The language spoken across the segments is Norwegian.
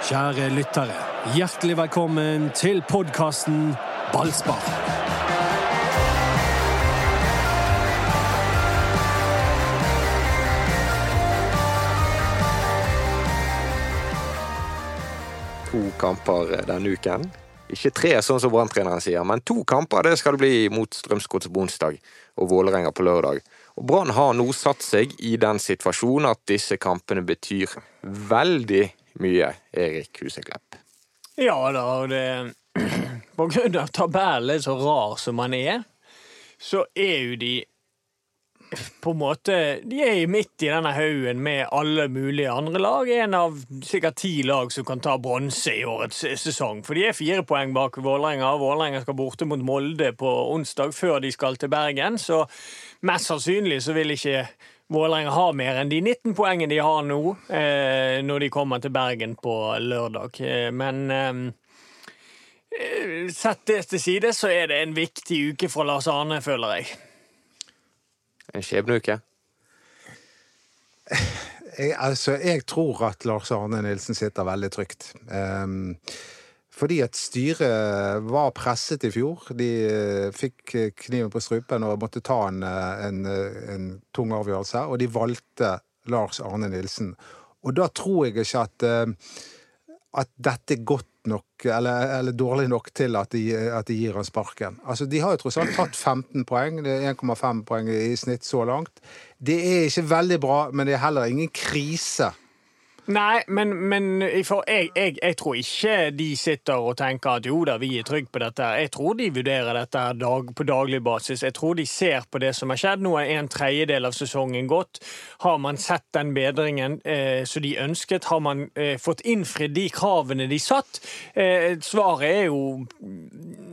Kjære lyttere, hjertelig velkommen til podkasten Ballspar. To kamper denne uken. Ikke tre, sånn som Brann-treneren sier, men to kamper det skal det bli mot Strømsgods på onsdag og Vålerenga på lørdag. Og Brann har nå satt seg i den situasjonen at disse kampene betyr veldig mye, Erik Huseklepp. Ja da, og det På grunn av tabellen så rar som man er, så er jo de på en måte De er midt i denne haugen med alle mulige andre lag. En av sikkert ti lag som kan ta bronse i årets sesong. For de er fire poeng bak Vålerenga. Vålerenga skal borte mot Molde på onsdag før de skal til Bergen. Så mest sannsynlig så vil ikke Vålerenga har mer enn de 19 poengene de har nå, eh, når de kommer til Bergen på lørdag. Eh, men eh, sett det til side, så er det en viktig uke for Lars Arne, føler jeg. En skjebneuke. Jeg, altså, jeg tror at Lars Arne Nilsen sitter veldig trygt. Um, fordi at styret var presset i fjor. De uh, fikk kniven på strupen og måtte ta en, en, en, tung avgjørelse. Og de valgte Lars Arne Nilsen. Og da tror jeg ikke at, at dette er godt nok, eller, eller, dårlig nok til at de, at de gir han sparken. Altså, De har jo tross alt tatt 15 poeng. Det er 1,5 poeng i snitt så langt. Det er ikke veldig bra, men det er heller ingen krise Nei, men, men jeg, jeg, jeg, tror ikke de sitter og tenker at jo da, vi er trygge på dette. Jeg tror de vurderer dette dag, på daglig basis. Jeg tror de ser på det som har skjedd. Nå er en tredjedel av sesongen gått. Har man sett den bedringen eh, som de ønsket? Har man eh, fått innfridd de kravene de satt? Eh, svaret er jo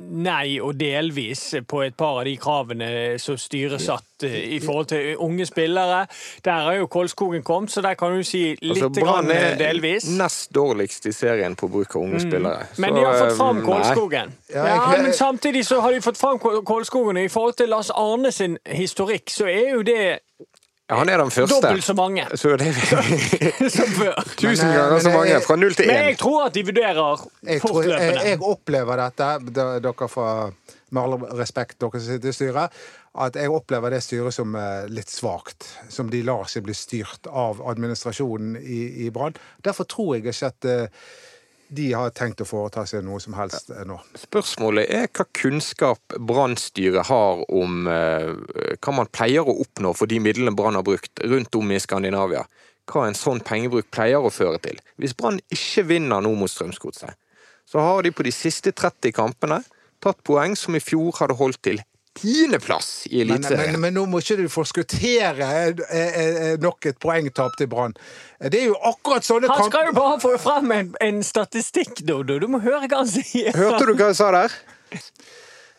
nei og delvis på et par av de kravene som styret satt eh, i forhold til unge spillere. Der har jo Kolskogen kommet, så der kan du si litt altså, grann, delvis. Nest dårligst i serien på bruk av unge mm. spillere. Men de har fått fram eh, Kolskogen. Ja, men samtidig så har de fått fram Kolskogen, og i forhold til Lars Arne sin historikk, så er jo det ja, han er den første. Dobbelt så mange. Så det som før. Tusen ganger så mange. Fra null til én. Men jeg tror at de vurderer fortløpende. Jeg, jeg, opplever dette, dere fra, med all respekt, dere som sitter i styret, at jeg opplever det styret som eh, litt svakt. Som de lar seg bli styrt av administrasjonen i, i Brann. Derfor tror jeg ikke at uh, de har tenkt å foreta seg noe som helst nå. Spørsmålet er hva kunnskap Brannstyret har om eh, hva man pleier å oppnå for de midlene Brann har brukt rundt om i Skandinavia. Hva en sånn pengebruk pleier å føre til. Hvis Brann ikke vinner nå mot Strømsgodset, så har de på de siste 30 kampene tatt poeng som i fjor hadde holdt til tiendeplass i Eliteserien. Men, men, men, nå må ikke du forskuttere eh, eh, eh, nok et poengtap til Brann. Det er jo akkurat sånne kamper Han skal jo bare få frem en, en statistikk, Dodo. Du må høre hva han sier. Hørte du hva jeg sa der?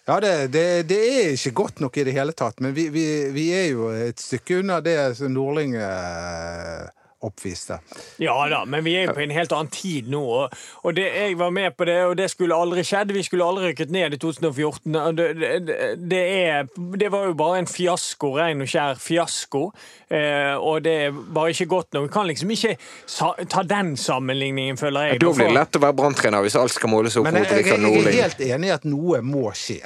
Ja, det, det, det, er ikke godt nok i det hele tatt, men vi, vi, vi er jo et stykke unna det som Nordling oppviste. Ja da, men vi er jo på en helt annen tid nå. Og, det, jeg var med på det, og det skulle aldri skjedd. Vi skulle aldri rykket ned i 2014. Det, det, er, det var jo bare en fiasko, ren og skjær fiasko. Eh, og det er bare ikke godt nok. Vi kan liksom ikke ta den sammenligningen, føler jeg. Da blir det lett å være branntrener hvis alt skal måles opp mot Rikard Nordling. Jeg er helt enig i at noe må skje.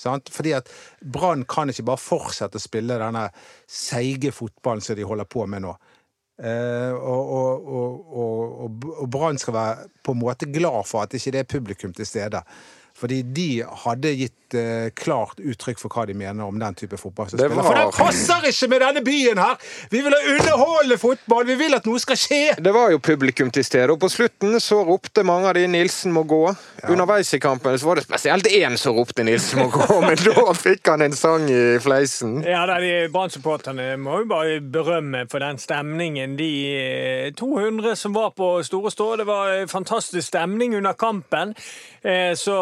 Sant? Fordi at Brann kan ikke bare fortsette å spille denne seige fotballen som de holder på med nå. Uh, og, og, og, og Brann skal være på en måte glad for at ikke det er publikum til stede. Fordi de hadde gitt uh, klart uttrykk for hva de mener om den type fotball. Var... For det passer ikke med denne byen her! Vi vil ha underholdende fotball! Vi vil at noe skal skje! Det var jo publikum til stede, og på slutten så ropte mange av de 'Nilsen må gå'. Ja. Underveis i kampen så var det spesielt én som ropte 'Nilsen må gå', men da fikk han en sang i fleisen. Ja, de Brann-supporterne må jo bare berømme for den stemningen. De 200 eh, som var på Store Stå, det var fantastisk stemning under kampen. Så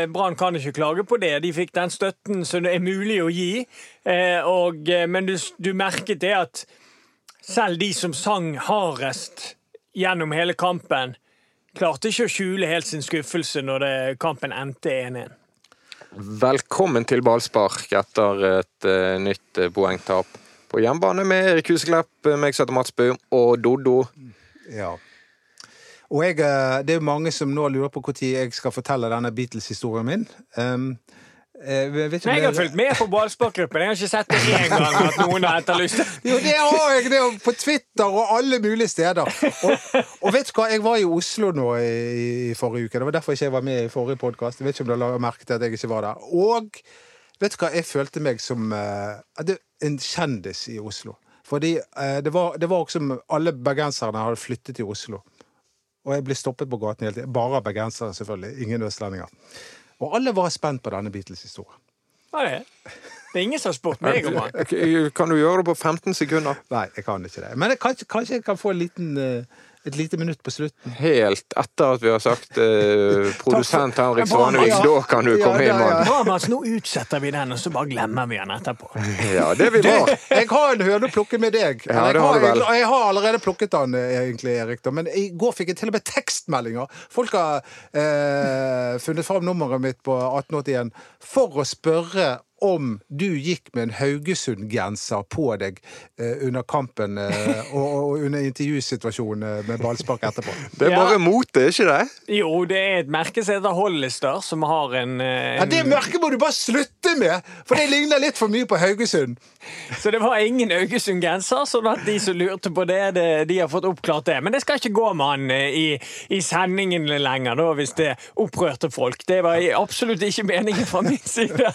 Eh, Brann kan ikke klage på det. De fikk den støtten som det er mulig å gi. Eh, og, eh, men du, du merket det at selv de som sang hardest gjennom hele kampen, klarte ikke å skjule helt sin skuffelse når det, kampen endte 1-1. Velkommen til ballspark etter et uh, nytt poengtap på hjemmebane med Erik Huseklepp, meg som heter Mats Bø, og Doddo. Ja. Og jeg, eh, det er jo mange som nå lurer på når jeg skal fortelle denne Beatles-historien min. Um, jeg, vet ikke Nei, jeg har fulgt med på ballsparkgruppen. Jeg har ikke sett det én gang at noen har etterlyst. Jo, det har jeg! Det er på Twitter og alle mulige steder. Og, og vet du hva, jeg var i Oslo nå i, i forrige uke. Det var derfor ikke jeg var med i forrige podkast. Jeg vet ikke om du har merket at jeg ikke var der. Og vet du hva, jeg følte meg som uh, en kjendis i Oslo. Fordi uh, det var, det var også alle bergenserne hadde flyttet til Oslo. Og jeg ble stoppet på gaten hele tiden. Bare av bergensere, selvfølgelig. Ingen østlendinger. Og alle var spent på denne Beatles-historien. det er det? Er ingen som har spurt meg om det. Kan du gjøre det på 15 sekunder? Nei, jeg kan ikke det. Men jeg, kanskje, kanskje jeg kan få en liten, eh, et lite minutt på slutten. Helt etter at vi har sagt eh, produsent Henrik Svanevik, Ja. da kan du Ja, komme inn, ja, ja. mann. Bra, Mats. Nå utsetter vi den, og så bare glemmer vi den etterpå. Ja, det vi Du, bra. jeg har en høne å plukke med deg. Ja, jeg, har jeg, jeg har allerede plukket den, eh, egentlig, Erik. Da. Men i går fikk jeg til og med tekstmeldinger. Folk har eh, funnet fram nummeret mitt på 1881 for å spørre om du gikk med en Haugesund-genser på deg eh, under kampen eh, og, og under intervjusituasjonen eh, med ballspark etterpå. Det er Ja. mot, det, ikke det? Jo, det er et merke som heter Hollister, som har en, en... Ja, det merket må du bare slutte med! For det ligner litt for mye på Haugesund. Så det var ingen Haugesund-genser, sånn at de som lurte på det, det, de har fått oppklart det. Men det skal ikke gå med han eh, i, i sendingen lenger, da, hvis det opprørte folk. Det var absolutt ikke meningen fra min side.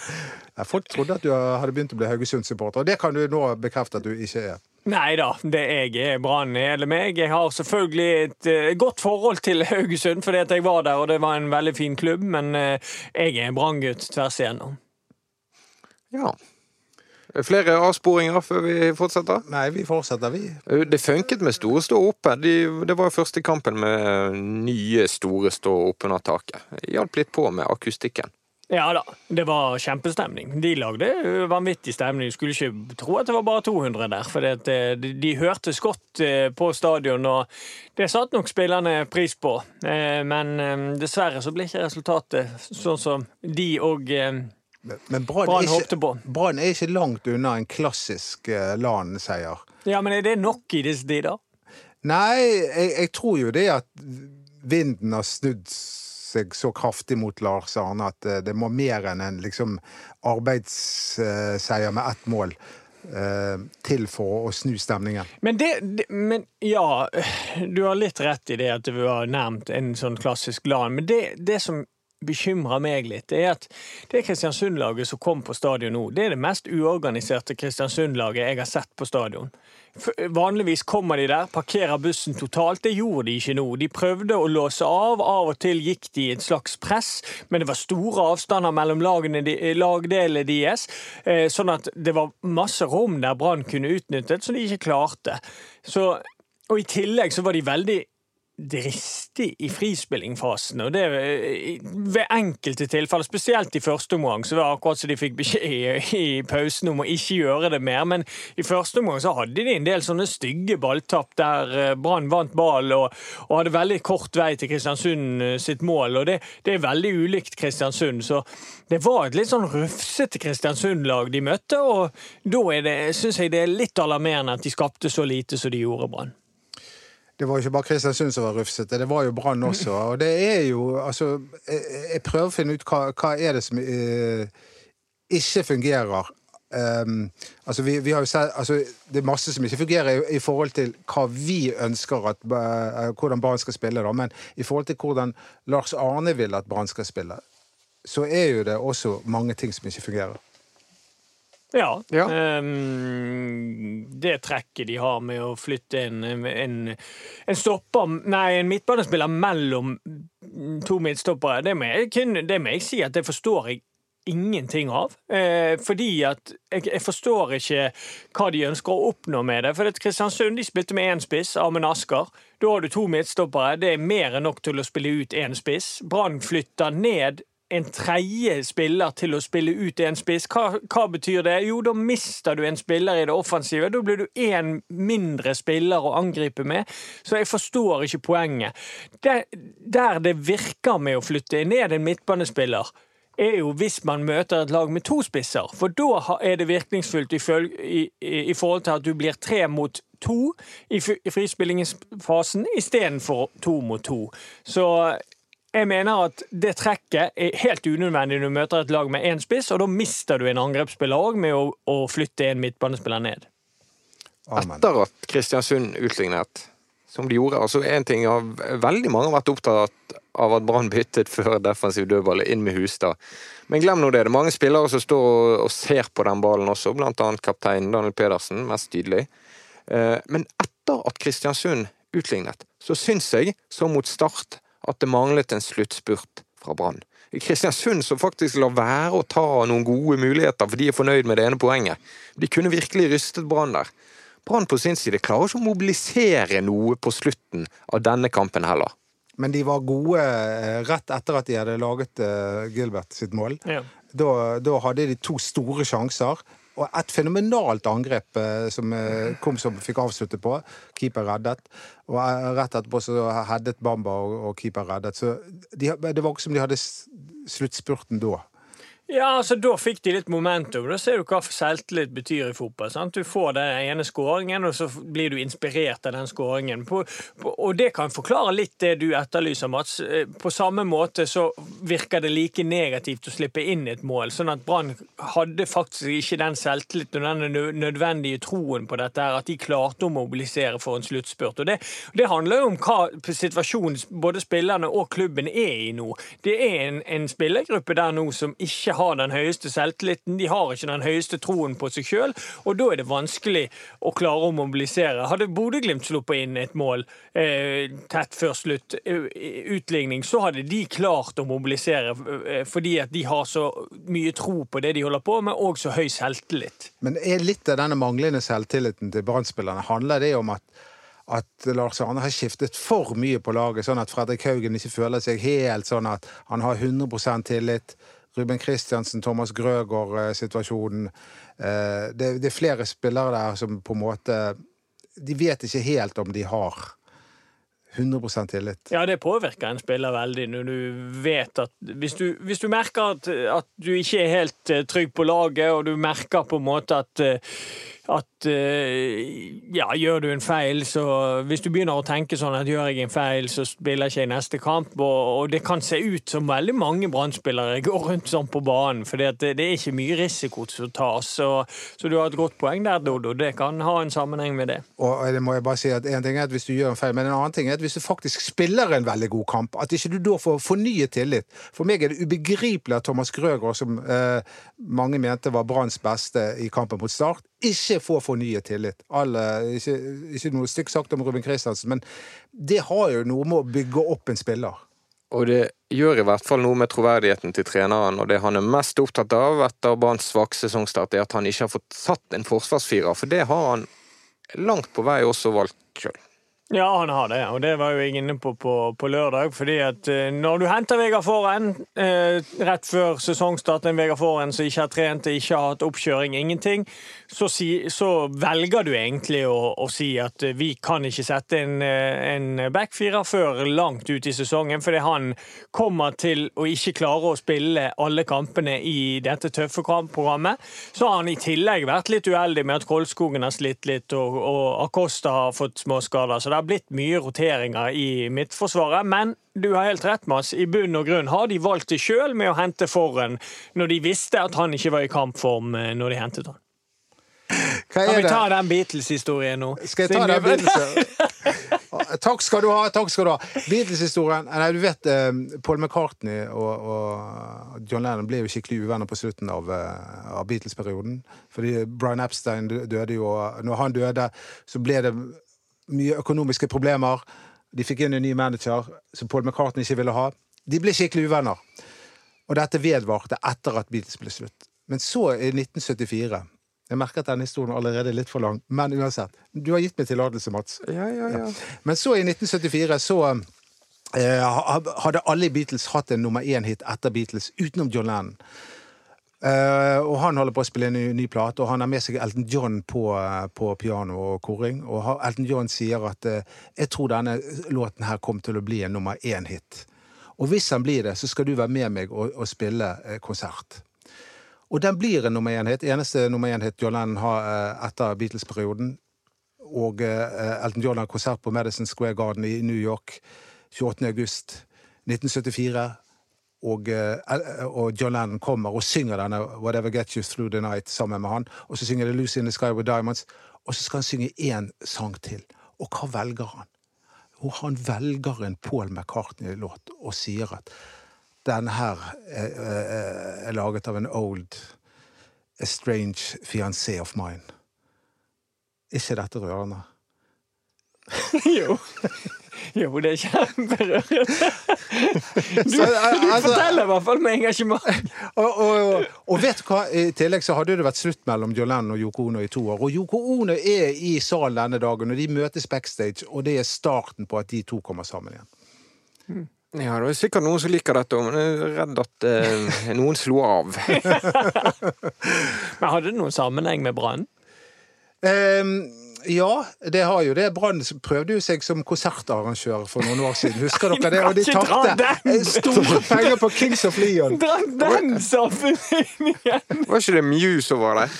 Folk trodde at du hadde begynt å bli Haugesund-supporter, og det kan du nå bekrefte at du ikke er. Nei da, det jeg er Brann hele meg. Jeg har selvfølgelig et eh, godt forhold til Haugesund, fordi at jeg var der, og det var en veldig fin klubb, men eh, jeg er Brann-gutt tvers igjennom. Ja. Flere avsporinger før vi fortsetter? Nei, vi fortsetter, vi. Det funket med Store stå oppe. De, det var første kampen med nye Store stå opp under taket. Hjalp litt på med akustikken. Ja da, det var kjempestemning. De lagde vanvittig stemning. Skulle ikke tro at det var bare 200 der, for eh, de, de hørtes godt eh, på stadion, og det satte nok spillerne pris på. Eh, Men dessverre så ble ikke resultatet sånn som de og Men- Brann håpte på. Brann er ikke langt unna en klassisk eh, LAN-seier. Ja, men er det nok i disse tider? Nei, jeg, jeg tror jo det at vinden har snudd seg så kraftig mot Lars Arne at eh, det må mer enn en liksom arbeidsseier med ett mål eh, til for å snu stemningen. Men det, Men ja, du har litt rett i det at du har nevnt en sånn klassisk LAN, men det, det som bekymrer meg litt, er at det Kristiansund-laget som kom på stadion nå, det er det mest uorganiserte Kristiansund-laget jeg har sett på stadion. Vanligvis kommer de der, parkerer bussen totalt. Det gjorde de ikke nå. De prøvde å låse av. Av og til gikk de i et slags press, men det var store avstander mellom lagene, de- lagdelene deres, eh, sånn at det var masse rom der Brann kunne utnyttet, som de ikke klarte. Så, og i tillegg så var de veldig dristig i frispillingfasen, og det eh, ved enkelte tilfeller, spesielt i første omgang, så var det akkurat som de fikk beskjed i, i pausen om å ikke gjøre det mer, men i første omgang så hadde de en del sånne stygge balltapp der eh, Brann vant ball og, og hadde veldig kort vei til Kristiansund eh, sitt mål, og det, det er veldig ulikt Kristiansund, så det var et litt sånn rufsete Kristiansund-lag de møtte, og da syns jeg det er litt alarmerende at de skapte så lite som de gjorde, Brann. Det var jo ikke bare Kristiansund som var rufsete, det var jo Brann også. Og det er jo Altså, jeg, prøver å finne ut hva, hva er det som eh, ikke fungerer. Um, altså vi, vi har jo sett, altså Det er masse som ikke fungerer i, i forhold til hva vi ønsker at uh, hvordan Brann skal spille, da, men i forhold til hvordan Lars Arne vil at Brann skal spille, så er jo det også mange ting som ikke fungerer. Ja. Ja. Um, det trekket de har med å flytte en, en, en stopper Nei, en midtbanespiller mellom to midtstoppere, det må jeg, det må jeg si at det forstår jeg ingenting av. Eh, fordi at jeg, jeg forstår ikke hva de ønsker å oppnå med det. For at Kristiansund de spilte med én spiss, Amund Asker. Da har du to midtstoppere. Det er mer enn nok til å spille ut én spiss. Brann flytter ned en tredje spiller til å spille ut en spiss. Hva, hva betyr det? Jo, da mister du en spiller i det offensive. Da blir du én mindre spiller å angripe med. Så jeg forstår ikke poenget. Der, der det virker med å flytte ned en midtbanespiller, er jo hvis man møter et lag med to spisser. For da er det virkningsfullt i, i, i, forhold til at du blir tre mot to i frispillingsfasen istedenfor to mot to. Så jeg mener at det trekket er helt unødvendig når du møter et lag med én spiss, og da mister du en angrepsspiller òg med å, å flytte en midtbanespiller ned. Amen. Etter at Kristiansund utlignet, som de gjorde. altså en ting har Veldig mange har vært opptatt av at Brann byttet før defensiv dødball inn med Hustad. Men glem nå det. Det er mange spillere som står og, og ser på den ballen også, blant annet kapteinen Daniel Pedersen, mest tydelig. Eh, men etter at Kristiansund utlignet, så syns jeg, som mot Start, at det manglet en sluttspurt fra Brann. I Kristiansund som faktisk lar være å ta noen gode muligheter, for de er fornøyd med det ene poenget. De kunne virkelig rystet Brann der. Brann på sin side klarer ikke å mobilisere noe på slutten av denne kampen heller. Men de var gode eh, rett etter at de hadde laget eh, Gilbert sitt mål. Ja. Da, da hadde de to store sjanser. Og et fenomenalt angrep eh, som eh, kom som fikk avslutte på. Keeper reddet. Og eh, rett etterpå så headet Bamba, og, og keeper reddet. Så de, det var ikke som de hadde sluttspurten da. Ja, altså Da fikk de litt momentum. Da ser du hva selvtillit betyr i fotball. sant? Du får den ene skåringen, og så blir du inspirert av den skåringen. Og det kan forklare litt det du etterlyser, Mats. Eh, På samme måte så virker det like negativt å slippe inn et mål. Sånn at Brann hadde faktisk ikke den selvtilliten og den nødvendige troen på dette, her, at de klarte å mobilisere for en sluttspurt. Og det, det handler jo om hva situasjonen både spillerne og klubben er i nå. Det er en, en spillergruppe der nå som ikke har den høyeste selvtilliten. De har ikke den høyeste troen på seg sjøl, og da er det vanskelig å klare å mobilisere. Hadde Bodø-Glimt sluppet inn et mål eh, tett før slutt, eh, utligning, så hadde de klart å mobilisere eh, fordi at de har så mye tro på det de holder på med, og så høy selvtillit. Men er litt av denne manglende selvtilliten til Brann-spillerne handler det om at at Lars Arne har skiftet for mye på laget, sånn at Fredrik Haugen ikke føler seg helt sånn at han har 100% tillit. Ruben Kristiansen, Thomas Grøgaard-situasjonen. Eh, Det, det er flere spillere der som på en måte De vet ikke helt om de har 100% tillit. Ja, det påvirker en spiller veldig når du vet at Hvis du, hvis du merker at, at du ikke er helt eh, trygg på laget, og du merker på en måte at eh, at eh, ja, gjør du en feil, så Hvis du begynner å tenke sånn at gjør jeg en feil, så spiller jeg ikke i neste kamp, og, og det kan se ut som veldig mange Brann-spillere går rundt sånn på banen, for det, det er ikke mye risiko som tas. Så, så du har et godt poeng der, Dodo. Det kan ha en sammenheng med det. Og det må jeg bare si at En ting er at hvis du gjør en feil, men en annen ting er at hvis du faktisk spiller en veldig god kamp, at ikke du da får fornyet tillit. For meg er det ubegripelig at Thomas Grøger, som eh, mange mente var Branns beste i kampen mot Start, ikke får fornyet tillit. Alle, ikke, ikke noe stygt sagt om Ruben Kristiansen, men det har jo noe med å bygge opp en spiller. Og det gjør i hvert fall noe med troverdigheten til treneren, og det han er mest opptatt av etter Branns svake sesongstart, er at han ikke har fått satt en forsvarsfirer, for det har han langt på vei også valgt sjøl. Ja, han har det, og det var jo jeg inne på på, på lørdag. fordi at eh, når du henter Vegard Foren eh, rett før sesongstart, en Vegard Foren som ikke har trent, ikke har hatt oppkjøring, ingenting, så, si, så velger du egentlig å, å si at eh, vi kan ikke sette en, eh, en backfirer før langt ut i sesongen, fordi han kommer til å ikke klare å spille alle kampene i dette tøffe programmet. Så har han i tillegg vært litt uheldig med at Kolskogen har slitt litt, og, og Acosta har fått småskader. Så det har blitt mye roteringer i Midtforsvaret. Men du har helt rett, Mats. I bunn og grunn har de valgt det sjøl med å hente Forren, når de visste at han ikke var i kampform eh, når de hentet han. Kan vi ta den Beatles-historien nå? Skal jeg ta den Beatles? Takk skal du ha. takk skal du ha. Beatles-historien Nei, Du vet, eh, Paul McCartney og, og John Lennon ble jo skikkelig uvenner på slutten av, eh, av Beatles-perioden. Fordi Brian Epstein døde jo, og når han døde, så ble det mye økonomiske problemer. De fikk inn en ny manager som Paul McCartney ikke ville ha. De ble skikkelig uvenner. Og dette vedvarte etter at Beatles ble slutt. Men så, i 1974 Jeg merker at denne historien allerede er litt for lang, men uansett. Du har gitt meg tillatelse, Mats. Ja, ja, ja. Men så, i 1974, så eh, hadde alle i Beatles hatt en nummer én-hit etter Beatles, utenom John Lennon. Eh, og han holder på å spille en ny, ny plate, og han har med seg Elton John på, uh, på piano og koring. Og Elton John sier at uh, 'jeg tror denne låten her kom til å bli en nummer én-hit'. Og hvis han blir det, så skal du være med meg og, og spille konsert. Og den blir en nummer én-hit. Eneste nummer én-hit John Lennon har etter Beatles-perioden. Og Elton John har konsert på Madison Square Garden i New York 28. august 1974. Og, eh, og John Lennon kommer og synger denne 'Whatever Gets You Through The Night' sammen med han. Og så synger de 'Lucy in the Sky with Diamonds'. Og så skal han synge én sang til. Og hva velger han? Og han velger en Paul McCartney-låt og sier at den her er, er, er laget av en old a strange fiancé of mine. Er ikke dette rørende? jo. Jo, det er kjemperørende. Du, du altså- forteller i hvert fall med engasjement. Og, og, og vet du hva? I tillegg så hadde det vært slutt mellom John Lennon og Yoko Ono i to år. Og Yoko Ono er i salen denne dagen, og de møtes backstage, og det er starten på at de to kommer sammen igjen. Ja, det er sikkert noen som liker dette, men jeg er redd at eh, noen slo av. Men hadde det noen sammenheng med brannen? Ehm, ja, det har jo det. Brann prøvde jo seg som konsertarrangør for noen år siden. Husker dere det? Og de tapte store penger på Kings of Leon. Dra den igjen Var ikke det Muse som var der?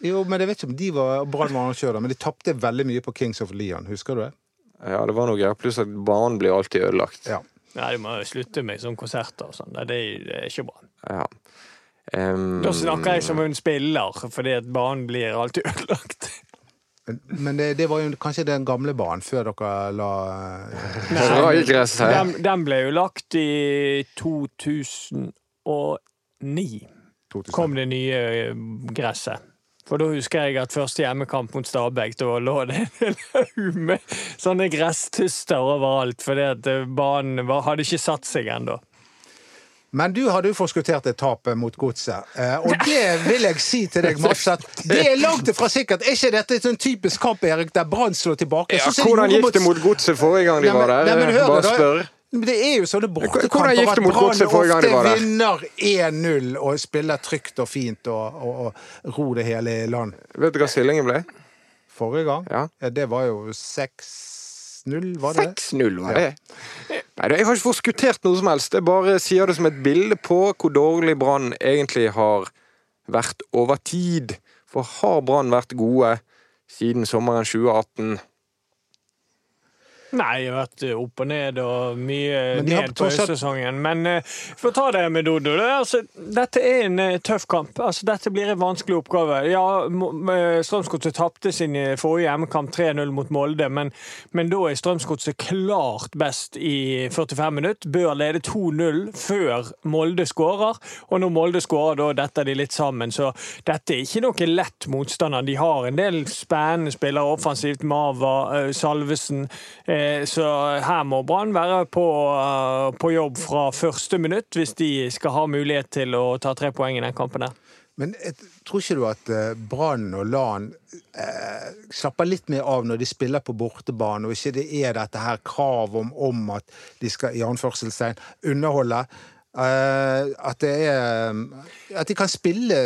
Jo, men jeg vet ikke om de var Brann var arrangør, men de tapte veldig mye på Kings of Leon. Husker du det? Ja, det var noe greier. Pluss at banen blir alltid ødelagt. Ja. Nei, du må jo slutte med sånne konserter og sånn. Det, er- det er ikke bra. Ja. Um, Da snakker jeg som en spiller, fordi at banen blir alltid ødelagt. Men- det, det var jo kanskje den gamle banen før dere la Nei. Den, den ble jo lagt i 2009. 2000. Kom det nye eh, gresset. For da husker jeg at første hjemmekamp mot Stabæk, da lå det en haug med sånne gresstuster overalt, fordi at eh, banen var, hadde ikke satt seg ennå. Men du hadde jo forskuttert et tap mot Godset. Eh, og det vil jeg si til deg, Mats, at det er langt ifra sikkert. Er ikke dette et sånn typisk kamp, Erik, der Brann slår tilbake? Ja, hvordan gikk det mot Godset forrige gang de var der? Bare spør. Det er jo sånne bortekamper at Brann ofte vinner 1-0 og spiller trygt og fint og, og, og ror det hele i land. Vet du hva stillingen ble? Forrige gang? Ja. det var jo 6-0, var det det? 6-0, var det? Nei, jeg har ikke forskuttert noe som helst. Jeg bare sier det som et bilde på hvor dårlig Brann egentlig har vært over tid. For har Brann vært gode siden sommeren 2018? Nei, jeg har vært opp og ned og mye Men har ned på høstsesongen. Men uh, for å ta det med Dodo det, altså, Dette er en uh, tøff kamp. Altså, dette blir en vanskelig oppgave. Ja, eh, Strømsgodset tapte sin forrige hjemmekamp 3-0 mot Molde, men, men da er Strømsgodset klart best i 45 minutter. Bør lede 2-0 før Molde skårer, og når Molde skårer, da detter de litt sammen. Så dette er ikke noe lett motstander. De har en del spennende spillere offensivt. Mava, uh, Salvesen. Eh, Så her må Brann være på, eh, på jobb fra første minutt hvis de skal ha mulighet til å ta tre poeng i den kampen. der. Men jeg, tror ikke du at eh, Brann og Lan eh, slapper litt mer av når de spiller på bortebane, og ikke det er dette her krav om, om at de skal i anførselstegn underholde? Eh, at er At de kan spille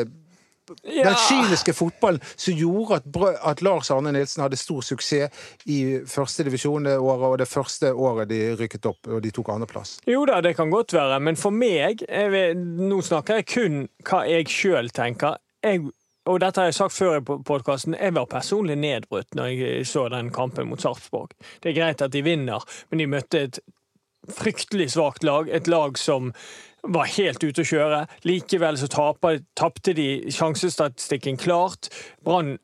Ja. den kyniske fotballen som gjorde at, at Lars Arne Nilsen hadde stor suksess i førstedivisjon det året, og det første året de rykket opp, og de tok andreplass. Jo da, det kan godt være, men for meg vet, Nå snakker jeg kun hva jeg sjøl tenker. Jeg, og dette har jeg sagt før i podkasten. Jeg var personlig nedbrutt når jeg så den kampen mot Sarpsborg. Det er greit at de vinner, men de møtte et fryktelig svakt lag. Et lag som var helt ute å kjøre. Likevel så tapte de sjansestatistikken klart. Brann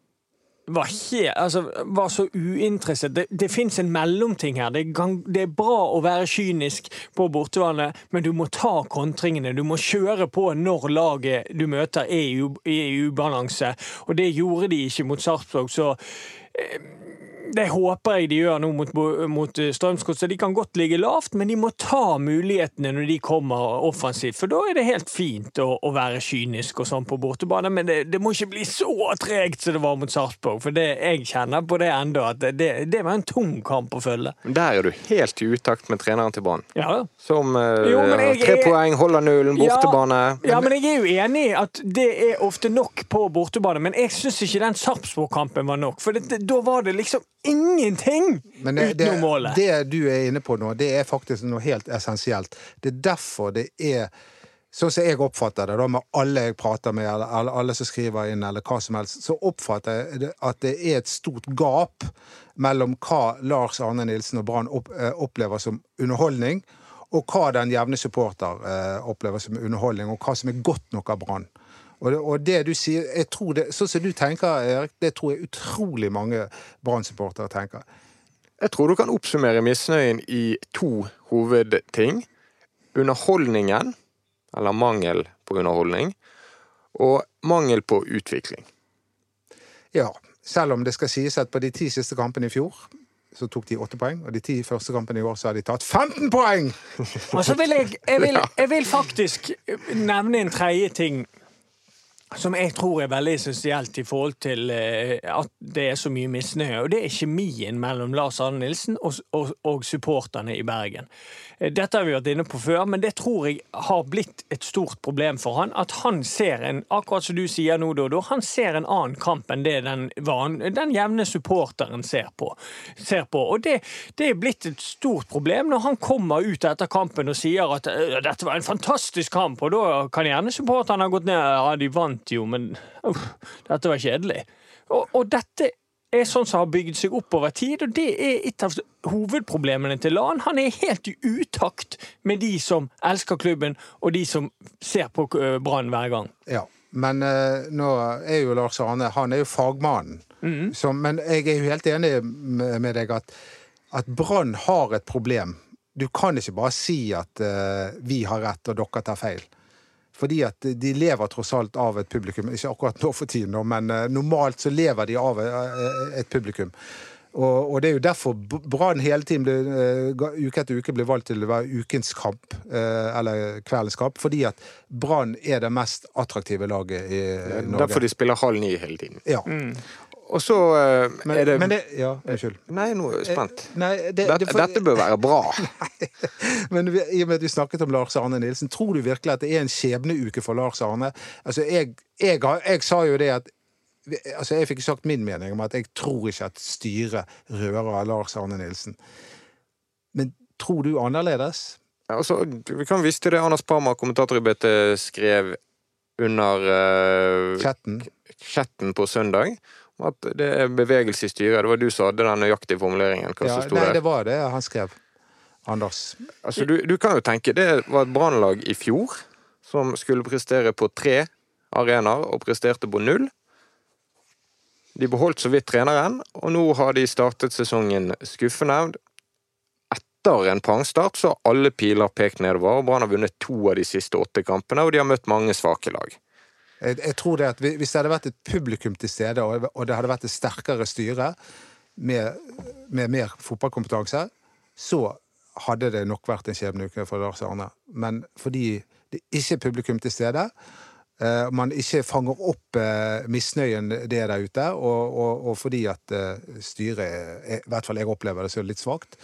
var, helt, altså, var så uinteressert. Det, det fins en mellomting her. Det er, det er bra å være kynisk på bortebane, men du må ta kontringene. Du må kjøre på når laget du møter er er i ubalanse. Og det gjorde de ikke mot Sarpsborg, så eh, det håper jeg de gjør nå mot, mot eh, Strømsgodset. De kan godt ligge lavt, men de må ta mulighetene når de kommer offensivt. For da er det helt fint å, å være kynisk og sånn på bortebane, men det, det må ikke bli så tregt som det var mot Sarpsborg. For det, jeg kjenner på det ennå, at det, det, var en tung kamp å følge. Men Der er du helt i utakt med treneren til Brann. Ja, Som eh, Jo, jeg tre poeng, holder nullen, bortebane. Ja, men jeg er jo enig i at det er ofte nok på bortebane, men jeg syns ikke den Sarpsborg-kampen var nok. For da var det liksom ingenting Men det, det, utenom målet. det du er inne på nå, det er faktisk noe helt essensielt. Det er derfor det er Sånn som jeg oppfatter det, da med alle jeg prater med, eller alle, som skriver inn, eller hva som helst, så oppfatter jeg det at det er et stort gap mellom hva Lars Arne Nilsen og Brann eh, opplever som underholdning, og hva den jevne supporter eh, opplever som underholdning, og hva som er godt nok av Brann. Og det, og det du sier, jeg tror det, Sånn som du tenker, Erik, det tror jeg utrolig mange Brann-supportere tenker. Jeg tror du kan oppsummere misnøyen i to hovedting. Underholdningen, eller mangel på underholdning, og mangel på utvikling. Ja, selv om det skal sies at på de ti siste kampene i fjor så tok de åtte poeng, og de ti første kampene i år så har de tatt 15 poeng! Og så vil jeg, jeg, vil, jeg vil faktisk nevne en tredje ting som jeg tror er veldig essensielt i forhold til eh, at det er så mye misnøye. Og det er kjemien mellom Lars Arne Nilsen og, og, og supporterne i Bergen. Eh, Dette har vi vært inne på før, men det tror jeg har blitt et stort problem for han. At han ser en, akkurat som du sier nå, Dodo, han ser en annen kamp enn det den, van, den jevne supporteren ser på. Ser på. Og det, det er blitt et stort problem når han kommer ut etter kampen og sier at «Øh, dette var en fantastisk kamp, og da kan gjerne supporterne ha gått ned ja, de vant jo, men uh, dette var kjedelig. Og, og dette er sånn som har bygd seg opp over tid, og det er et av hovedproblemene til LAN. Han er helt i utakt med de som elsker klubben, og de som ser på øh, Brann hver gang. Ja, men uh, nå er jo Lars Arne Han er jo fagmannen. Så, men jeg er jo helt enig med, med deg at, at Brann har et problem. Du kan ikke bare si at uh, vi har rett og dere tar feil. Fordi at de lever tross alt av et publikum. Ikke akkurat nå for tiden, men eh, normalt så lever de av eh, et publikum. Og, og det er jo derfor Brann hele tiden blir, eh, uke etter uke blir valgt til å være ukens kamp, eller kveldens kamp, fordi at Brann er det mest attraktive laget i Norge. Derfor de spiller halv ni hele tiden. Ja. Og så eh, Men, er det men det Ja, unnskyld. Nei, nå er jeg spent. Nei, det, Dette, for- dette bør være bra. Men vi- i og med at vi snakket om Lars Arne Nilsen, tror du virkelig at det er en skjebneuke for Lars Arne? Altså, jeg, jeg, jeg sa jo det at Altså, jeg fikk sagt min mening om at jeg tror ikke at styret rører Lars Arne Nilsen. Men tror du annerledes? Altså, vi kan vise til det Anders Parma, kommentator i BT, skrev under uh, Chatten? chatten på søndag. At det er bevegelse i styret. Det var du som hadde den nøyaktige formuleringen. Hva Ja, som sto nei, der. det var det han skrev. Anders. Altså, du, du kan jo tenke, det var et brannlag i fjor som skulle prestere på tre arenaer, og presterte på null. De beholdt så vidt treneren, og nå har de startet sesongen skuffende. Etter en pangstart så har alle piler pekt nedover, Brann har vunnet to av de siste åtte kampene, og de har møtt mange svake lag. Jeg, jeg tror det at Hvis det hadde vært et publikum til stede, og, og det hadde vært et sterkere styre med, med mer fotballkompetanse, så hadde det nok vært en skjebneuke for Lars Arne. Men fordi det ikke er publikum til stede, eh, man ikke fanger opp eh, misnøyen det er der ute, og, og, og fordi at eh, styret, i hvert fall jeg opplever det så litt svakt,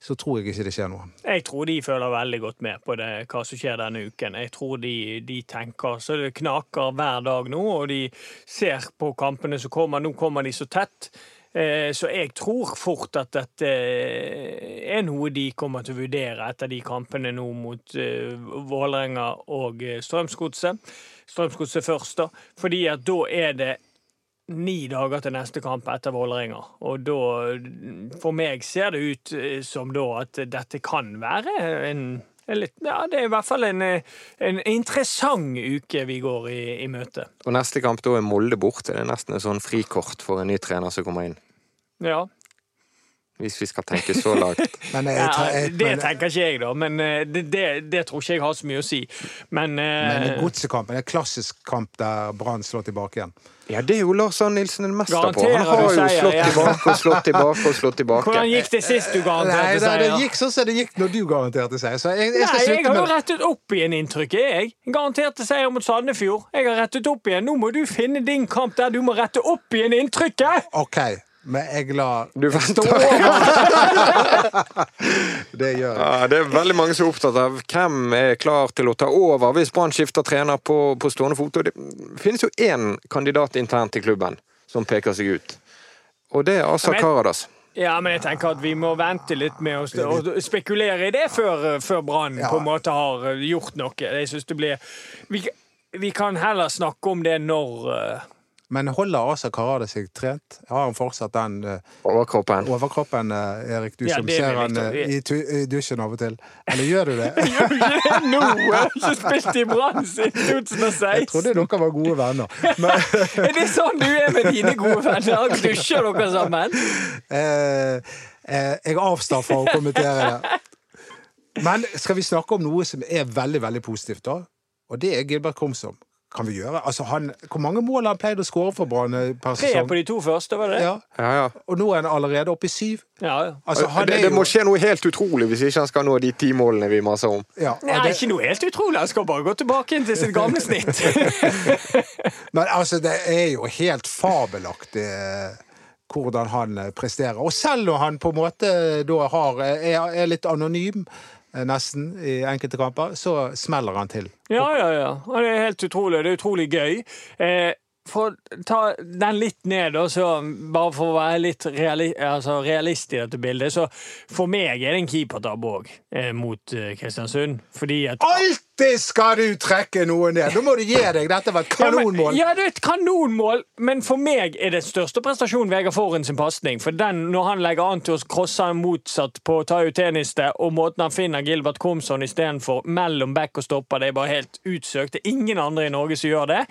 så tror jeg ikke det skjer noe. Jeg tror de følger veldig godt med på det, hva som skjer denne uken. Jeg tror de, de tenker så det knaker hver dag nå, og de ser på kampene som kommer. Nå kommer de så tett. Eh, Så jeg tror fort at dette er noe de kommer til å vurdere etter de kampene nå mot eh, Vålerenga og eh, Strømsgodset. Strømsgodset først, da. Fordi at da er det ni dager til neste kamp etter Vålerenga. Og da, for meg, ser det ut eh, som da at dette kan være en, en litt Ja, det er i hvert fall en, en interessant uke vi går i, i møte. Og neste kamp da er Molde borte. Det er nesten et sånn frikort for en ny trener som kommer inn. Ja. Hvis vi skal tenke så langt. Men jeg, jeg, jeg, det men- tenker ikke jeg, da. Men eh, det, det, det tror ikke jeg har så mye å si. Men, eh, men Godsekampen er en klassisk kamp der Brann slår tilbake igjen. Ja, det er jo Lars Arne Nilsen en mester på. Han har jo seier, slått ja. tilbake og slått tilbake og slått tilbake. hvordan gikk det sist du garanterte garanterte Nei, det gikk sånn som det gikk når du garanterte. Så jeg, jeg skal Nei, jeg har jo rettet opp igjen inntrykket, jeg. Garanterte seier mot Sandefjord. Jeg har rettet opp igjen. Nå må du finne din kamp der du må rette opp igjen inntrykket! OK, men jeg lar Du venter. Det gjør jeg. Ja, det er veldig mange som er opptatt av hvem er klar til å ta over hvis Brann skifter trener på, på stående fot. Og det finnes jo én kandidat internt i klubben som peker seg ut. Og det er Asa Men- Karadas. Ja, men jeg tenker at vi må vente litt med å spekulere i det før, før Brann Ja. på en måte har eh, gjort noe. Jeg synes det blir vi, vi kan heller snakke om det når eh, Men holder Asa Karade seg trent? Har han fortsatt den eh, Overkroppen. overkroppen, eh, Erik, du Ja, som ser han eh, i, tu- i dusjen av og til? Eller gjør du det? Gjør du ikke det nå? Jeg har ikke spilt i Brann siden 2016. Jeg trodde dere var gode venner. Men, Er det sånn du er med dine gode venner? Dusjer dere sammen? eh, eh, jeg avstår fra å kommentere det. Men skal vi snakke om noe som er veldig veldig positivt, da? Og det er Gilbert Komsom. Kan vi gjøre? Altså, han, hvor mange mål har han pleid å skåre for Brann eh, per Tre på de to første, var det det? Ja, Ja, ja. og nå er han allerede oppe i syv. Ja, ja. Altså, han det, er det må skje noe helt utrolig hvis ikke han skal nå de ti målene vi maser om. ja, Nei, det, ikke noe helt utrolig. Han skal bare gå tilbake inn til sitt gamle snitt. Men altså, det er jo helt fabelaktig eh, hvordan han eh, presterer. Og selv når han på en måte da har, er, er litt anonym, nesten, i enkelte kamper, så smeller han til. Ja, ja, ja. Og det er helt utrolig. Det er utrolig gøy. Eh, for å ta den litt ned, så bare for å være litt reali altså realist i dette bildet, så for meg er det en keepertabbe òg, eh, mot eh, Kristiansund. Fordi at Alltid skal du trekke noe ned! Da må du gi deg! Dette var et kanonmål. Ja, men, ja, det er et kanonmål, men for meg er det største prestasjonen Vegard Forhen sin pasning. For den, når han legger an til å crosse motsatt på å ta ut Teniste, og måten han finner Gilbert Komson istedenfor mellom back og stopper, det er bare helt utsøkt. Det er ingen andre i Norge som gjør det.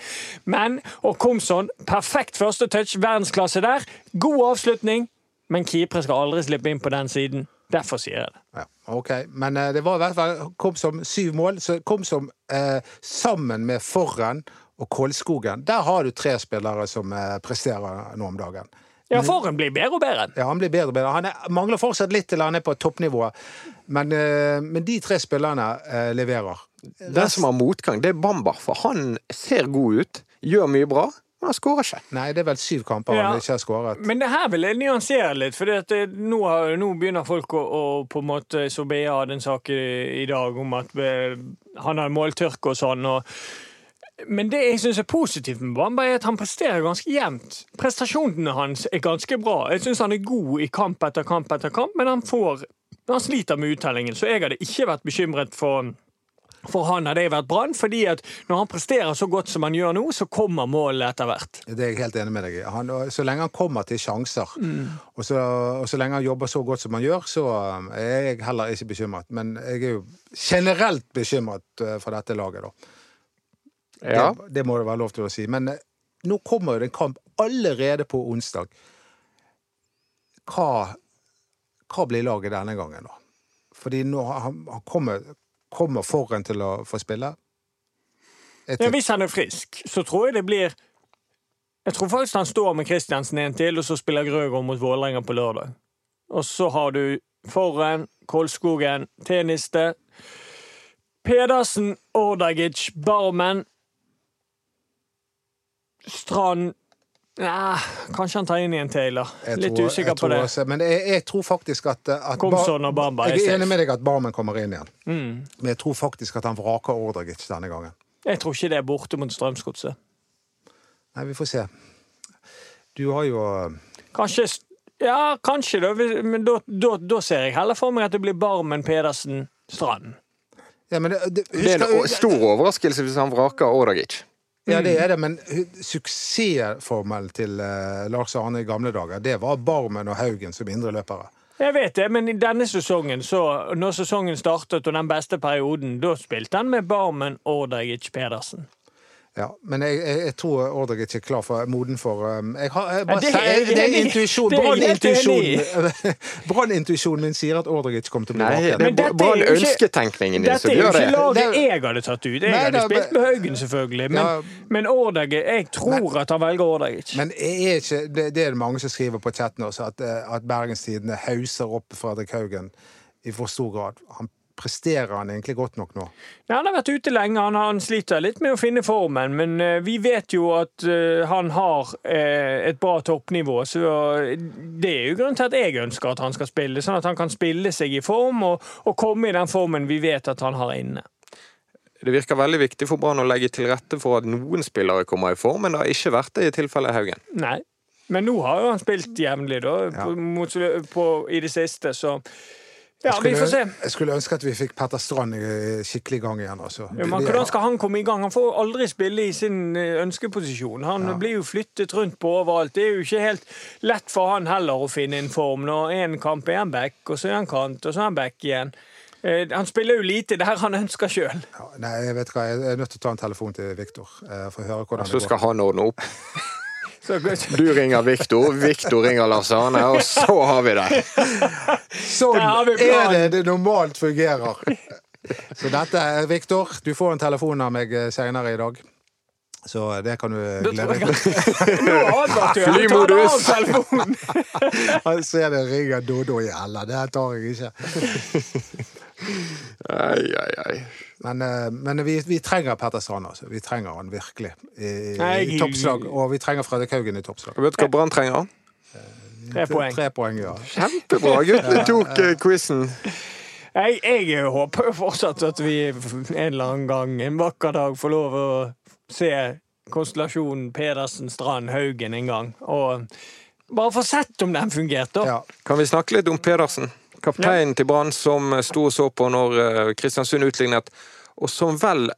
Men, og Komson, perfekt første touch, verdensklasse der. God avslutning, men keepere skal aldri slippe inn på den siden. Derfor sier jeg det. Ja, ok, Men uh, det var i hvert fall kom som syv mål. Så kom som uh, sammen med Forren og Kolskogen. Der har du tre spillere som uh, presterer nå om dagen. Ja, Forren blir bedre og bedre. Ja, Han blir bedre og bedre. Han er, mangler fortsatt litt til han er på toppnivå, men, men de tre spillerne leverer. Den som har motgang, det er Bamba. For han ser god ut, gjør mye bra, men han skårer ikke. Nei, det er vel syv kamper Ja. han ikke har skåret. Men det her vil jeg nyansere litt, for nå, nå begynner folk å, å på en måte Så BA hadde en sak i, i dag om at eh, han har måltørke og sånn. og men det jeg syns er positivt med Bamba, er at han presterer ganske jevnt. Prestasjonene hans er ganske bra. Jeg syns han er god i kamp etter kamp etter kamp, men han får han sliter med uttellingen. Så jeg hadde ikke vært bekymret for for han hadde det vært Brann, fordi at når han presterer så godt som han gjør nå, så kommer målet etter hvert. Det er jeg helt enig med deg i. Så lenge han kommer til sjanser, og, så, og så lenge han jobber så godt som han gjør, så um, er jeg heller ikke bekymret. Men jeg er jo generelt bekymret uh, for dette laget, da. Ja. Det, det må det være lov til å si. Men eh, nå kommer jo det en kamp allerede på onsdag. Hva, hva blir laget denne gangen, da? Fordi nå har han, han kommer, kommer foran til å få spille. Ja, hvis han er frisk, så tror jeg det blir Jeg tror faktisk han står med Kristiansen en til, og så spiller Grøgaard mot Vålerenga på lørdag. Og så har du Forren, Kolskogen, Teniste, Pedersen, Ordagic, Barmen Strand Nei, kanskje han tar inn igjen Taylor. Jeg Litt tror- usikker på det. Også, men jeg, jeg tror faktisk at, at Komson og Bamba er Jeg er enig med deg at Barmen kommer inn igjen. Mm. Men jeg tror faktisk at han vraker Ordragic denne gangen. Jeg tror ikke det er borte mot Strømsgodset. Nei, vi får se. Du har jo Kanskje Ja, kanskje, da. Men da, da, da ser jeg heller for meg at det blir Barmen, Pedersen, Strand. ja, men det, det, Det er en stor overraskelse hvis han vraker Ordagic. Ja, det er det, men suksessformelen til eh, Lars Arne i gamle dager, det var Barmen og Haugen som indreløpere. Jeg vet det, men i denne sesongen, så, når sesongen startet og den beste perioden, da spilte han med Barmen, og Dagic Pedersen. Ja, men jeg, jeg, jeg tror Ordragic er klar for moden for um, jeg har, jeg bare, Ja, det er det er intuisjon. Det er Brannintuisjonen Brannintuisjonen min sier at Ordragic kommer til å bli vaken. det Men er dette er Brann jo ikke- Dette er jo ikke laget Det- jeg hadde tatt ut. Jeg Nei, hadde da, spilt med Haugen, selvfølgelig. Men, Ja. men Ordagic Jeg tror at han velger Ordagic. Men er ikke, det, det er det mange som skriver på chatten også, at, eh, at Bergenstidene hauser opp Fredrik Haugen i for stor grad. Han presterer han egentlig godt nok nå? Ja, han har vært ute lenge, han, han sliter litt med å finne formen, men eh, vi vet jo at eh, han har eh, et bra toppnivå, så det er jo grunnen til at jeg ønsker at han skal spille, sånn at han kan spille seg i form og, og komme i den formen vi vet at han har inne. Det virker veldig viktig for Brann å legge til rette for at noen spillere kommer i form, men det har ikke vært det i tilfellet Haugen. Nei. Men nå har jo han spilt jevnlig, da, på, mot, på, i det siste, så ja, Jeg vi får se. skulle, jeg skulle ønske at vi fikk Petter Strand skikkelig i gang igjen. Altså. Ja, men hvordan skal han komme i gang? Han får aldri spille i sin eh, ønskeposisjon. Han blir jo flyttet rundt på overalt. Det er jo ikke helt lett for han heller å finne en form. Når en kamp er han back, og så er han kant, og så er han back igjen. Eh, Han spiller jo lite der han ønsker sjøl. Ja, nei, jeg vet hva, jeg er nødt til å ta en telefon til Viktor eh, for å høre hvordan Så det skal han ordne opp. Du ringer Viktor, Viktor ringer Lars Arne, og så har vi det. Sånn er det det normalt fungerer. Så dette, er Viktor, du får en telefon av meg eh, senere i dag. Så det kan du glede deg til. Nå advarte jeg. Flymodus. Han ser det ringer Dodo i hella. Det tar jeg ikke. Ai, ai, ai. Men, eh, men vi, vi trenger Petter Strand, altså. Vi trenger han virkelig i, Nei, i toppslag. Og vi trenger Fredrik Haugen i toppslag. Vet du hva Brann trenger? Tre poeng. Tre poeng, ja. Kjempebra, guttene tok eh, quizen. Jeg, jeg håper jo fortsatt at vi en eller annen gang, en vakker dag, får lov å se konstellasjonen Pedersen, Strand, Haugen en gang. Og bare få sett om den fungerte. ja. Kan vi snakke litt om Pedersen? Kapteinen til Brann som sto og så på når eh, Kristiansund utlignet, og som vel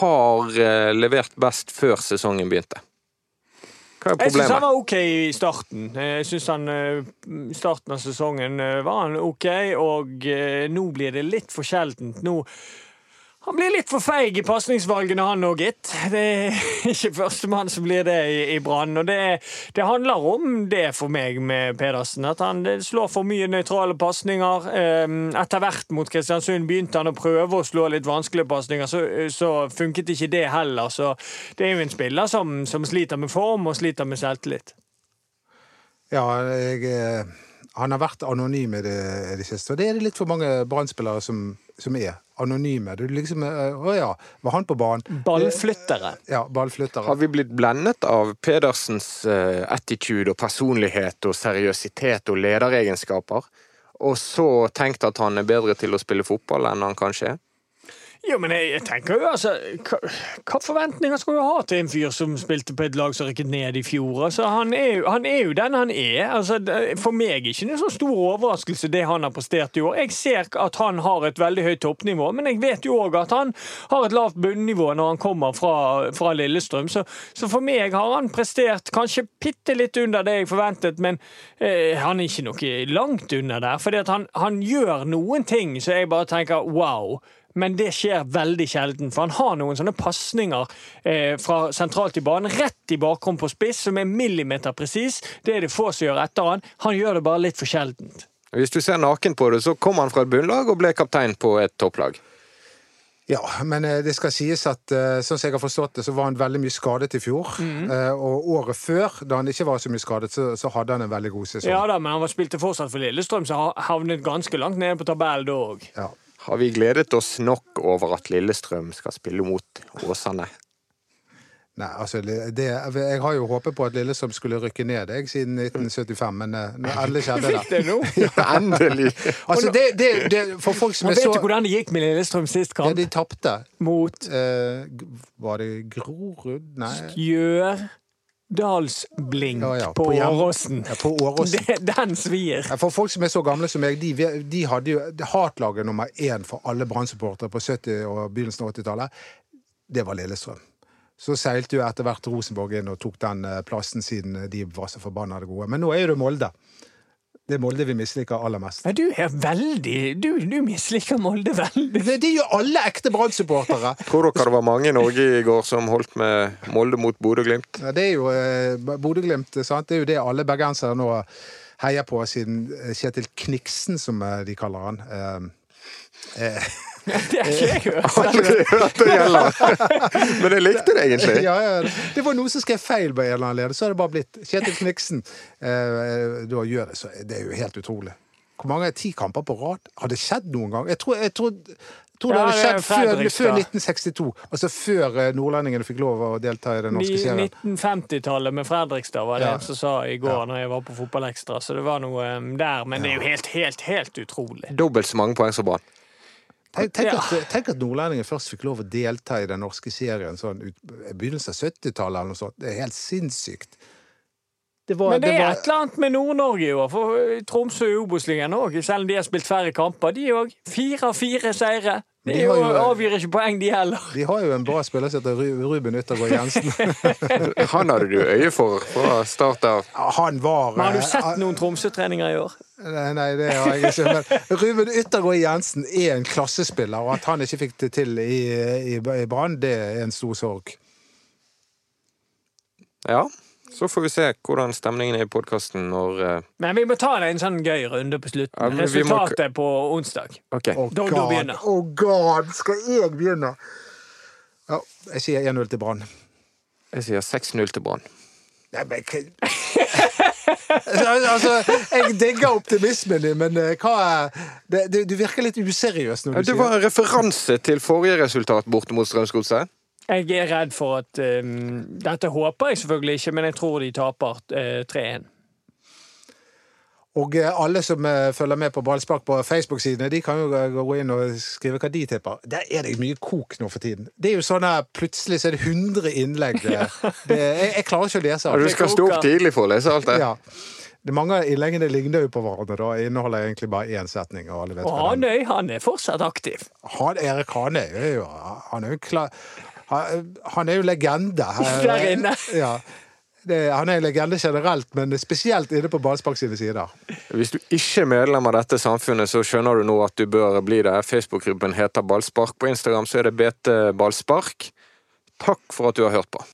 har eh, levert best før sesongen begynte. Hva er Jeg syns han var OK i starten. Jeg synes han eh, starten av sesongen eh, var han OK, og eh, nå blir det litt for sjeldent. Nå Han blir litt for feig i pasningsvalgene, han òg, gitt. Det er ikke førstemann som blir det i, i Brann. Og det, det handler om det for meg med Pedersen. At han slår for mye nøytrale pasninger. Eh, Etter hvert mot Kristiansund begynte han å prøve å slå litt vanskelige pasninger, så, så funket ikke det heller. Så det er jo en spiller som, som sliter med form og sliter med selvtillit. Ja, jeg, eh, han har vært anonym i det, det siste. Og det er det litt for mange Brann-spillere som, som er anonyme. Du liksom eh, Å ja, var han på banen? Ballflyttere. Ja, ballflyttere. Har vi blitt blendet av Pedersens eh, attitude og personlighet og seriøsitet og lederegenskaper, og så tenkt at han er bedre til å spille fotball enn han kanskje er? Jo, men jeg, jeg tenker jo, altså hva, forventninger skal du ha til en fyr som spilte på et lag som rykket ned i fjor? Altså, han, er jo, han er jo den han er. Altså, for meg er det ikke noen så stor overraskelse det han har prestert i år. Jeg ser at han har et veldig høyt toppnivå, men jeg vet jo òg at han har et lavt bunnivå når han kommer fra, fra Lillestrøm. Så, så for meg har han prestert kanskje bitte litt under det jeg forventet, men eh, han er ikke noe langt under der. For han, han gjør noen ting så jeg bare tenker wow. Men det skjer veldig sjelden, for han har noen sånne pasninger eh, fra sentralt i banen, rett i bakrom på spiss, som er millimeter presis. Det er det få som gjør etter han. Han gjør det bare litt for sjeldent. Hvis du ser naken på det, så kom han fra et bunnlag og ble kaptein på et topplag. Ja, men eh, det skal sies at eh, sånn som jeg har forstått det, så var han veldig mye skadet i fjor. Mm. Og året før, da han ikke var så mye skadet, så, så hadde han en veldig god sesong. Ja da, men han spilte fortsatt for Lillestrøm, så han havnet ganske langt nede på tabellen da òg. Ja. Har vi gledet oss nok over at Lillestrøm skal spille mot Åsane? Nei, altså, det, jeg har jo håpet på at Lillestrøm skulle rykke ned jeg, siden 1975, men når nå endelig skjedde Fikk det. nå! nå? Endelig! Altså, det, det, det, for folk som Man er vet så du hvordan det gikk med Lillestrøm sist Ja, de tapte. Mot Eh, var det Grorud? Nei. Gjørdalsblink Ja, ja, på, på Åråsen. Ja, på Åråsen. Den svir. For folk som er så gamle som meg, de, de hadde jo hatlaget nummer én for alle Brann-supportere på 70- og begynnelsen av 80-tallet. Det var Lillestrøm. Så seilte jo etter hvert Rosenborg inn og tok den eh, plassen siden de var så forbanna gode. Men nå er jo det Molde. Det er Molde vi misliker aller mest. Ja, du er veldig Du, du misliker Molde veldig. Det, det gjør alle ekte Brann-supportere. Tror dere det var mange i Norge i går som holdt med Molde mot Bodø-Glimt? Ja, det er jo eh, Bodø-Glimt, sant. Det er jo det alle bergensere nå heier på, siden eh, Kjetil Kniksen, som eh, de kaller han. eh, eh, Det er ikke jeg hørt. Aldri hørt det gjelder! Men jeg likte det egentlig. Ja, ja, det var noen som skrev feil på en eller annen leder, så har det bare blitt Kjetil Kniksen. Eh, da gjør det, så det er jo helt utrolig. Hvor mange ti kamper på rad? Har det skjedd noen gang? Jeg tror, jeg tror, jeg tror det Ja, det hadde skjedd før, før 1962. Altså før eh, nordlendingene fikk lov å delta i den norske serien. 1950-tallet med Fredrikstad var det Ja. en som sa i går Ja. når jeg var på Fotballekstra, så det var noe um, der. Men det er jo helt, helt, helt utrolig. Dobbelt så mange poeng som Brann. Tenk, tenk, at, tenk at nordlendinger først fikk lov å delta i den norske serien sånn ut, i begynnelsen av 70-tallet eller noe sånt. Det er helt sinnssykt. Det var, Men det det er et eller annet med Nord-Norge i år. For eh, Tromsø i Obos-ligaen òg, selv om de har spilt færre kamper. De òg. Fire av fire seire. De, De jo, jo- avgir ikke poeng, de heller. de har jo en bra spiller som heter Ruben Yttergård Jensen. Han hadde du øye for fra start av. Han var Men har du eh, sett noen Tromsø-treninger i år? Nei, nei, det har jeg ikke. Men Ruben Yttergård Jensen er en klassespiller, og at han ikke fikk det til i, i, i Brann, det er en stor sorg. Ja, så får vi se hvordan stemningen er i podkasten når uh... Men vi må ta det en sånn gøy runde på slutten. Ja, Resultatet må- på onsdag. Ok. Oh Da- da begynner. begynner. oh God, skal jeg begynne? Ja, jeg sier 1-0 til Brann. Jeg sier 6-0 til Brann. Nei, men hva- Altså, jeg digger optimismen din, men eh, hva er det, du, du virker litt useriøs når Ja, sier det var en referanse til forrige resultat borte mot Strømsgodset. Jeg er redd for at um, Dette håper jeg selvfølgelig ikke, men jeg tror de taper uh, 3-1. Og eh, alle som eh, følger med på Ballspark på Facebook-sidene, de kan jo eh, gå inn og skrive hva de tipper. Der er det mye kok nå for tiden. Det er jo sånn her, Plutselig så er det 100 innlegg. Det, det, jeg, jeg klarer ikke å lese alt. du skal stå opp tidlig for å lese alt det. Ja. Det, mange av innleggene ligner jo på hverandre. da, Inneholder egentlig bare én setning. Og alle vet Og Hanøy han er fortsatt aktiv. Han, Erik Hanøy er jo Han er jo klar Han, han er jo legende. Der inne. Ja. Det, han er en legende generelt, men spesielt inne på Ballspark sine sider. Hvis du ikke er medlem av dette samfunnet, så skjønner du nå at du bør bli det. Facebook-gruppen heter Ballspark. På Instagram så er det BT Ballspark. Takk for at du har hørt på.